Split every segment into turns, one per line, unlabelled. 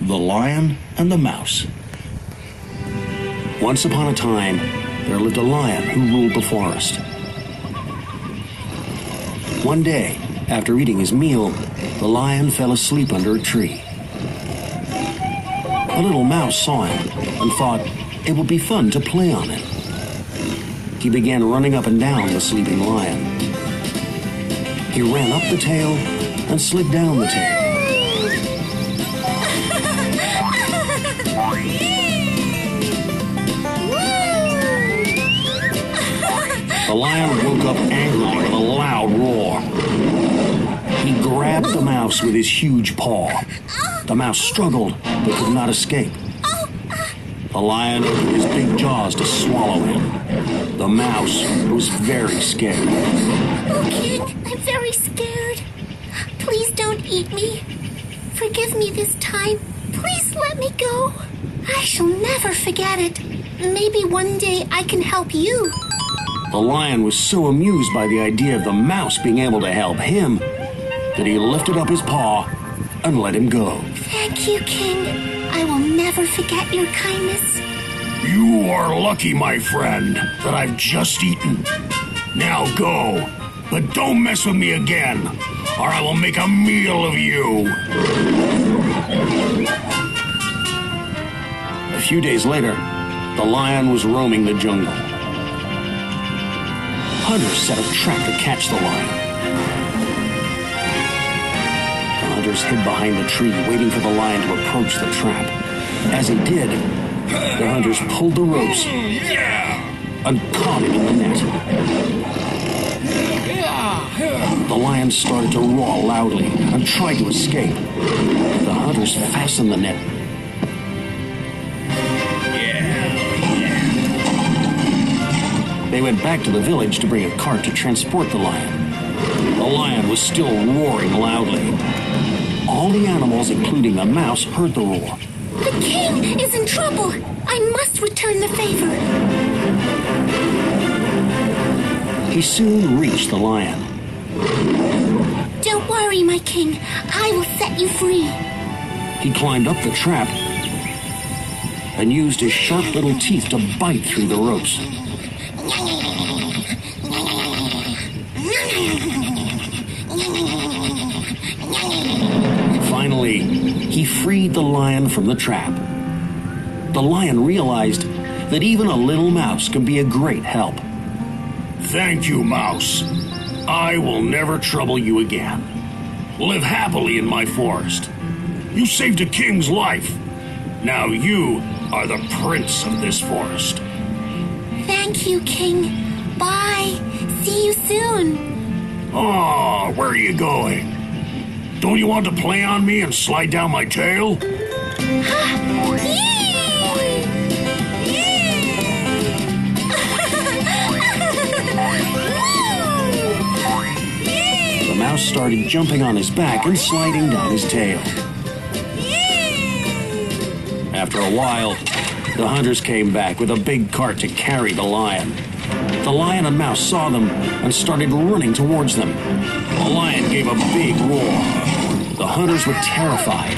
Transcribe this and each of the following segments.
The Lion and the Mouse. Once upon a time, there lived a lion who ruled the forest. One day, after eating his meal, the lion fell asleep under a tree. A little mouse saw him and thought it would be fun to play on him. He began running up and down the sleeping lion. He ran up the tail and slid down the tail. Lion woke up angrily with a loud roar. He grabbed the mouse with his huge paw. The mouse struggled but could not escape. The lion opened his big jaws to swallow him. The mouse was very scared.
Oh, King, I'm very scared. Please don't eat me. Forgive me this time. Please let me go. I shall never forget it. Maybe one day I can help you.
The lion was so amused by the idea of the mouse being able to help him that he lifted up his paw and let him go.
Thank you, King. I will never forget your kindness.
You are lucky, my friend, that I've just eaten. Now go, but don't mess with me again, or I will make a meal of you. A few days later, the lion was roaming the jungle. Hunters set a trap to catch the lion. The hunters hid behind the tree, waiting for the lion to approach the trap. As he did, the hunters pulled the ropes and caught him in the net. The lion started to roar loudly and tried to escape. The hunters fastened the net. They went back to the village to bring a cart to transport the lion. The lion was still roaring loudly. All the animals, including the mouse, heard the roar.
The king is in trouble. I must return the favor.
He soon reached the lion.
Don't worry, my king. I will set you free.
He climbed up the trap and used his sharp little teeth to bite through the ropes. Finally, he freed the lion from the trap. The lion realized that even a little mouse can be a great help. Thank you, mouse. I will never trouble you again. Live happily in my forest. You saved a king's life. Now you are the prince of this forest.
Thank you, king. Bye. See you soon.
Oh, where are you going? Don't you want to play on me and slide down my tail? The mouse started jumping on his back and sliding down his tail. After a while, the hunters came back with a big cart to carry the lion. The lion and mouse saw them and started running towards them. The lion gave a big roar. The hunters were terrified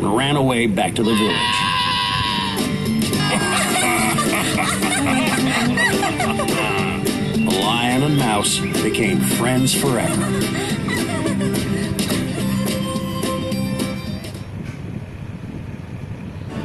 and ran away back to the village. the lion and mouse became friends forever.